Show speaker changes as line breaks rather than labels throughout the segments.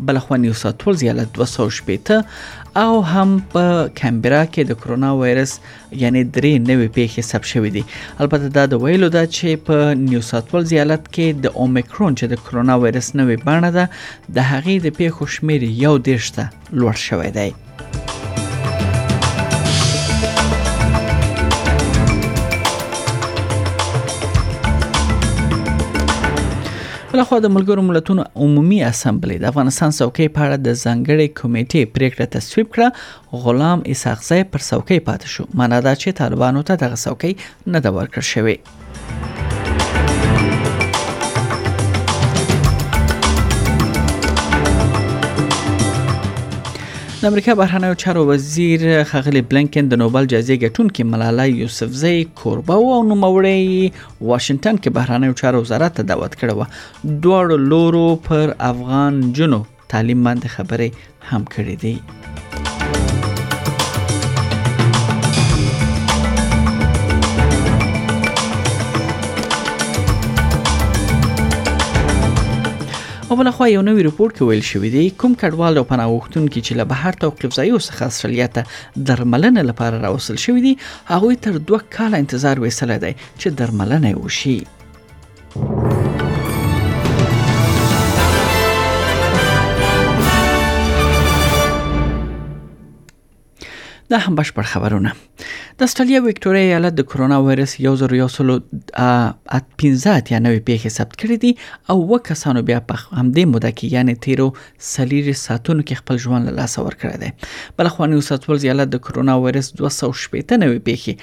بلخوا نیوساتول زیات له 260 او هم په کمبرا کې د کرونا وایرس یعنی درې نوې پیښې ثبت شوې دي البته دا د ویلو ده چې په نیوساتول زیالت کې د اومیکرون چې د کرونا وایرس نوې بڼه ده د هغې د پیښو شمیر یو دیشته لوړ شوی دی بلخوا د ملګرو ملتونو عمومي اسمبلی د افغانستان څوکۍ په اړه د ځنګړې کمیټې پریکړه تصویب کړه غلام اسحاقزی پر څوکۍ پاتې شو معنی دا چې طالبانو ته دغه څوکۍ نه ده ورکړل شوې د امریکا بهرنیو چارو وزیر خغلی بلینکن د نوبل جایزې ګټونکې ملاله یوسفزۍ کوربه او نوموړی واشنگټن کې بهرنیو چارو وزارت ته دعوت کړو دوړ لورو پر افغان جنو تعلیم باندې خبرې هم کړې دي او بل خو یو نوی رپورت کې ویل شوې دي کوم کډوال او پناه غوښتونکي چې له بهر توقيف ځای څخه استرالیا ته درملنه لپاره راوصل شوې دي هغه تر دوه کال انتظار وسله دی چې درملنه وشي دا هم بشپړ خبرونه د استرالیا وکټوریا ایالت د کرونا وایرس یو زر یو سلو ات 15 اتیا نوې پیښې ثبت کړې دي او و کسانو بیا په همدې موده کې یعنی تیرو سلیری ساتونو کې خپل ژوند له لاسه ورکړی دی بل خو نیو ساتول ایالت د کرونا وایرس 200 شپېته نوې پیښې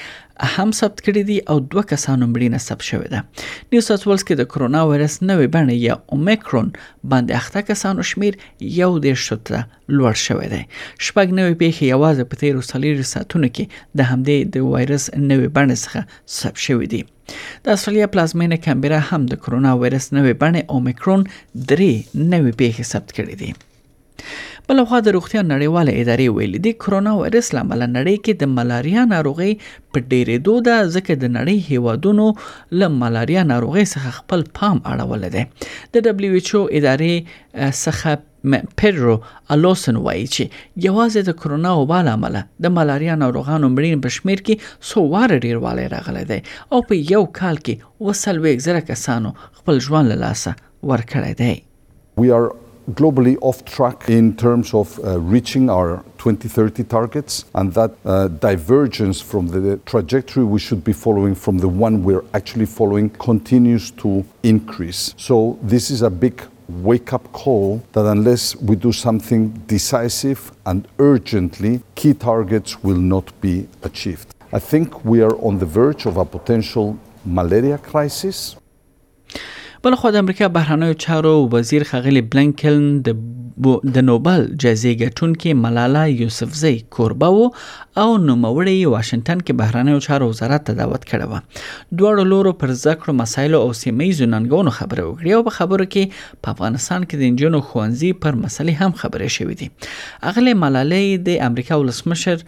هم ثبت کړي دي او دوه کسانو مړینه ثبت شوې ده نیو ساوث ولز کې د کرونا وایرس نوې بڼه یا اومیکرون باندې اخته کسانو شمیر یو دیش ته لوړ شوی دی شپږ نوې پیښې یوازې په تیرو څلورو ساعتونو کې د همدې د وایرس نوې بڼه څخه ثبت شوې دي د استرالیا پلازمینه کمبرا هم د کرونا وایرس نوې بڼه اومیکرون درې نوې پیښې ثبت کړې دي بلخوا د روغتیا نړیواله ادارې ویلي دي کرونا وایرس له امله نړۍ کې د ملاریا ناروغي په ډېرېدو ده ځکه د نړۍ هیوادونو له ملاریا ناروغي څخه خپل پام اړولی دی د دبليو ایچ او ادارې څخه پیدرو الوسن وایي چې یوازې د کرونا وبا له امله د ملاریا ناروغانو مړین په شمیر کې څو واره ډیروالی راغلی دی او په یو کال کې وسلوېږ زره کسانو خپل ژوند له لاسه ورکړی دی
We are globally off track in terms of uh, reaching our 2030 targets, and that uh, divergence from the trajectory we should be following from the one we're actually following continues to increase. So, this is a big wake up call that unless we do something decisive and urgently, key targets will not be achieved. I think we are on the verge of a potential malaria crisis.
بل خو د امریکا بهرنیو چارو وزیر خغلی بلنکلن د د نوبل جایزې ګټونکې ملاله یوسفزۍ کوربه وو او نوموړی یې واشنگټن کې بهرنیو چارو وزارت ته دعوت کړی و دواړو لورو پر زده کړو مسایلو او سیمه ییزو ننګونو خبرې وکړې او په خبرو کې په افغانستان کې د انجونو ښوونځي پر مسلې هم خبرې شوې دي اغلې ملالۍ د امریکا ولسمشر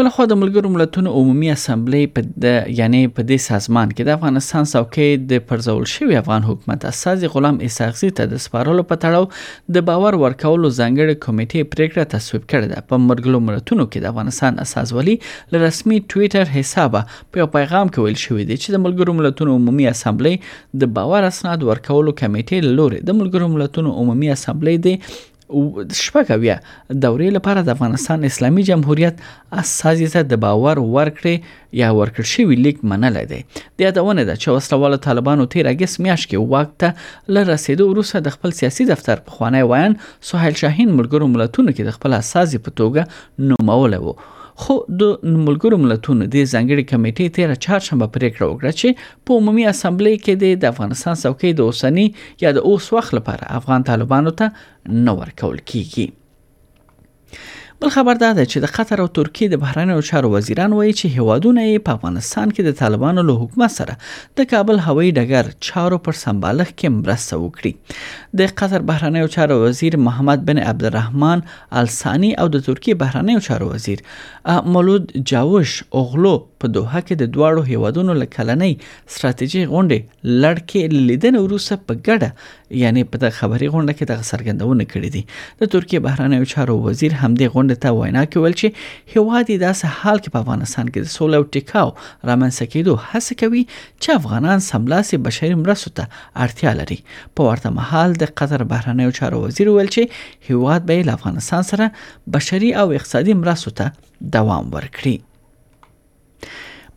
بلخوا د ملګرو ملتونو عمومي اسمبلۍ په د یعنی په دې سازمان کې د افغانستان څوکۍ د پرځول شوی افغان حکومت استاذ غلام اسحاقزي ته د سپارلو په تړاو د باور ورکولو ځنګړې کمیټې پریکړه تصویب کړې ده په ملګرو ملتونو کې د افغانستان استازولي له رسمي ټویټر حسابه په یو پیغام کې ویل شوی دی چې د ملګرو ملتونو عمومي اسمبلۍ د باور اسناد ورکولو کمیټې لوري د ملګرو ملتونو عمومي اسمبلۍ د شپږ اویا دورې لپاره د افغانستان اسلامي جمهوریت استازي ته د باور ورکړې یا ورکړ شوی لیک منلی دی د یادونه ده چې وسلوالو طالبانو تیر اگست میاشت کې واک ته له رسیدو وروسته د خپل سیاسي دفتر په خوانی وایان سهیل شاهین ملګرو ملتونو کې د خپل استازي په توګه نومولی وو خو د ملګرو ملتونو د ځنګړي کمیټې تیر چهارشنبه پریکړه وکړه چې په عمومي اسمبلۍ کې دې د افغانستان څوکۍ د اوسني یا د اوس وخت لپاره افغان طالبانو ته نه ورکول کیږي بل خبر دا ده چې د قطر او ترکیې د بهرنیو چارو وزیران وایي چې هیوادونه یې په افغانستان کې د طالبانو له حکومت سره د کابل هوایي ډګر چارو پر سمبالښت کې مرسته وکړي د قطر بهرنیو چارو وزیر محمد بن عبدالرحمن الثانی او د ترکیې بهرنیو چارو وزیر مولود جاوش اوغلو په دوحه کې د دواړو هیوادونو له کلنۍ ستراتیژۍ غونډې لړ کې لیدنه وروسته په ګډه یعنی په د خبري غونډه کې دغه څرګندونه کړې دي د ترکیه بهرنیو چارو وزیر همدې غونډې ته وینا کول چې هیواد یې داسې حال کې په افغانستان کې د سولې او ټیکاو رامنځته کېدو هڅه کوي چې افغانان سملاسي بشري مرستو ته اړتیا لري په ورته مهال د قطر بهرنیو چارو وزیر ویل چې هیواد به له افغانستان سره بشري او اقتصادي مرستو ته دوام ورکړي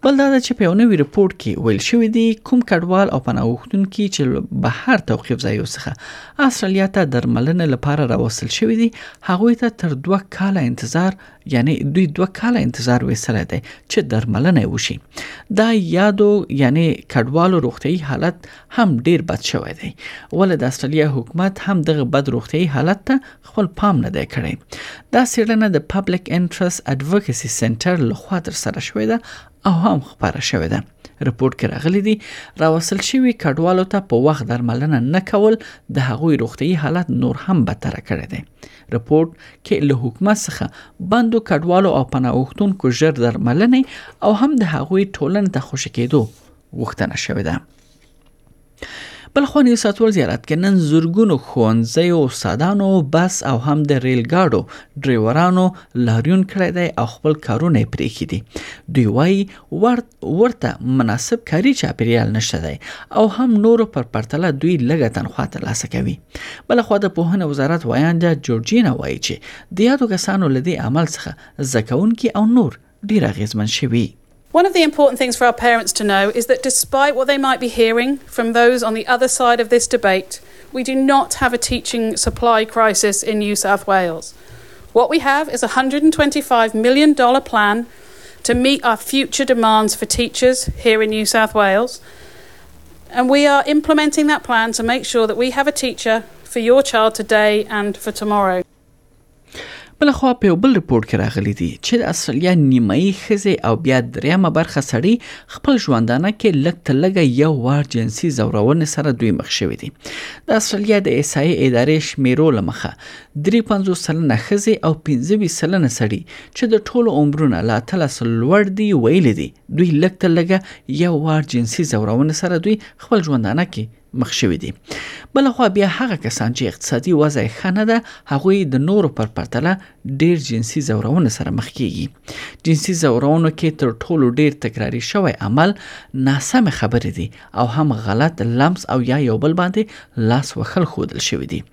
بل دا چې په یو نوي رپورت کې ویل شوې دي کوم کډوال او پناه غوښتونکي چې بهر توقيف ځایو څخه استرالیا ته درملنې لپاره راوستل شوې دي هغه ته تر دوه کاله انتظار یعنی دوی دوه کاله انتظار وسره دی چې درملنه وشي دا یادو یعنی کډوالو روغتي حالت هم ډیر بد شوی دی ولې د استرالیا حکومت هم دغه بد روغتي حالت ته خپل پام نه دی کړی دا سیړنه د پبلک انټرست اډوکسی سنټر لخوا تر سره شوې ده او هم خبره شوې ده رپورت کې راغلي دي راوصل شوی کډوالو ته په وخت درملنه نه کول د هغوی روغتي حالت نور هم بدتر کړی دی رپورت کې له حکومت څخه بندو کډوالو او پناهغښتونکو ژر درملنې او هم د هغوی ټولنې ته خوشی کېدو غوښتنه شوې ده بل خو نیو ساتول زیارت کې نن زورګونو خونځي او استادانو بس او هم د ریل گاډو ډرایورانو لاریون کړی دی او خپل کارونه یې پرې کړي دي دوی وایي ورته مناسب کاري چاپیریال نشته دی او هم نورو پر پرتله دوی لږه تنخوا ترلاسه کوي بل خو د پوهنې وزارت ویاند جورجینا وایي چې د یادو کسانو لدی عمل څخه زکونکي او نور ډیر اغیزمن شوی
One of the important things for our parents to know is that despite what they might be hearing from those on the other side of this debate, we do not have a teaching supply crisis in New South Wales. What we have is a $125 million plan to meet our future demands for teachers here in New South Wales. And we are implementing that plan to make sure that we have a teacher for your child today and for tomorrow.
بل خو په یو بل رپورت کې راغلي دي چې د استرالیا نیمایي خزه او بیا دریمه برخه سړی خپل ژوندانه کې لګ ته لګ یو وار جنسي زورونه سره دوی مخ شوې دي د استرالیا د ایسای ادارې شمیرو لمخه 350 سلنه خزه او 25 سلنه سړی چې د ټولو عمرونه لا تل اصل لوړ دی ویل دي دوی لګ ته لګ یو وار جنسي زورونه سره دوی خپل ژوندانه کې مخ شوي دي بلخوا بیا هغه کسان چې اقتصادي وضع یې ښه نه ده هغوی د نورو پر پرتله ډیر جنسي ځورونه سره مخ کیږي جنسي ځورونو کې تر ټولو ډیر تکراری شوی عمل ناسم خبرې دي او هم غلط لمس او یا یو بل باندې لاس وخل خودل شوی دي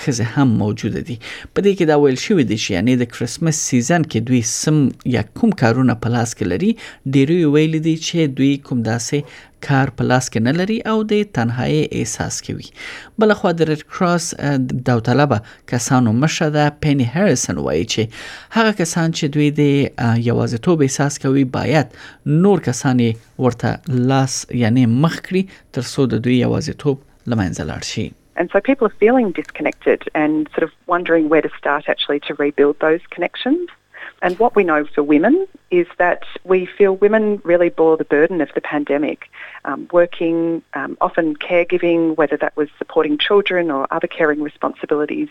ښځې هم موجوده دي. په دې کې دا ویل شوي دي چې یعنې د کرسمس سیزن کې دوی سم یا کوم کارونه په لاس کې لري، ډیریو ویلي دي چې دوی کوم داسې کار په لاس کې نه لري او د تنهایې احساس کوي. بله خوا د ریډ کراس د داوطلبه کسانو مشره ده پیني هریسن وایي چې هغه کسان چې دوی د یوازیتوب احساس کوي باید نور کسان یې ورته لاس یعنې مخ کړي ترڅو د دوی یوازیتوب لمنځه لاړ شي.
And so people are feeling disconnected and sort of wondering where to start actually to rebuild those connections. And what we know for women is that we feel women really bore the burden of the pandemic, um, working, um, often caregiving, whether that was supporting children or other caring responsibilities.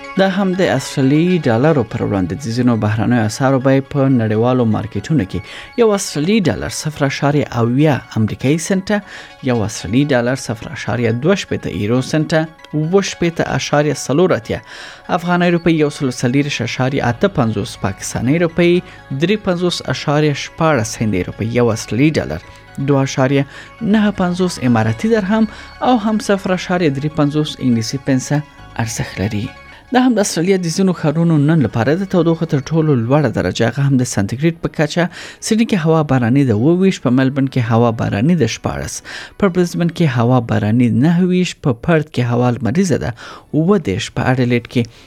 دا هم د استرالیي ډالرو پر وړاندې د ځینو بهرنیو اسعارو بیې په نړیوالو مارکیټونو کې یو استرالیي ډالر 0.8 امریکایي سنت یو استرالیي ډالر 0.28 یورو سنت 2.4 افغاني روپی یو سل سلیر ششاری اته پنځوس پاکستاني روپی درې پنځوس اشاریه شپاړس هندۍ روپی یو استرالیي ډالر 2.95 اماراتي درهم او هم 0.35 انګلیسي پنسه ارزښت لري دا هم د استرالیا د ځینو ښارونو نن لپاره د تودوخه تر ټولو لوړه درجه هغه هم د سانتیګریډ په کچه سیدنی کې هوا باراني د 22 په ملبن کې هوا باراني د 14 پر برزبن کې هوا باراني 9 په پرت کې هوا لمریزه ده و دیش په اډلیډ کې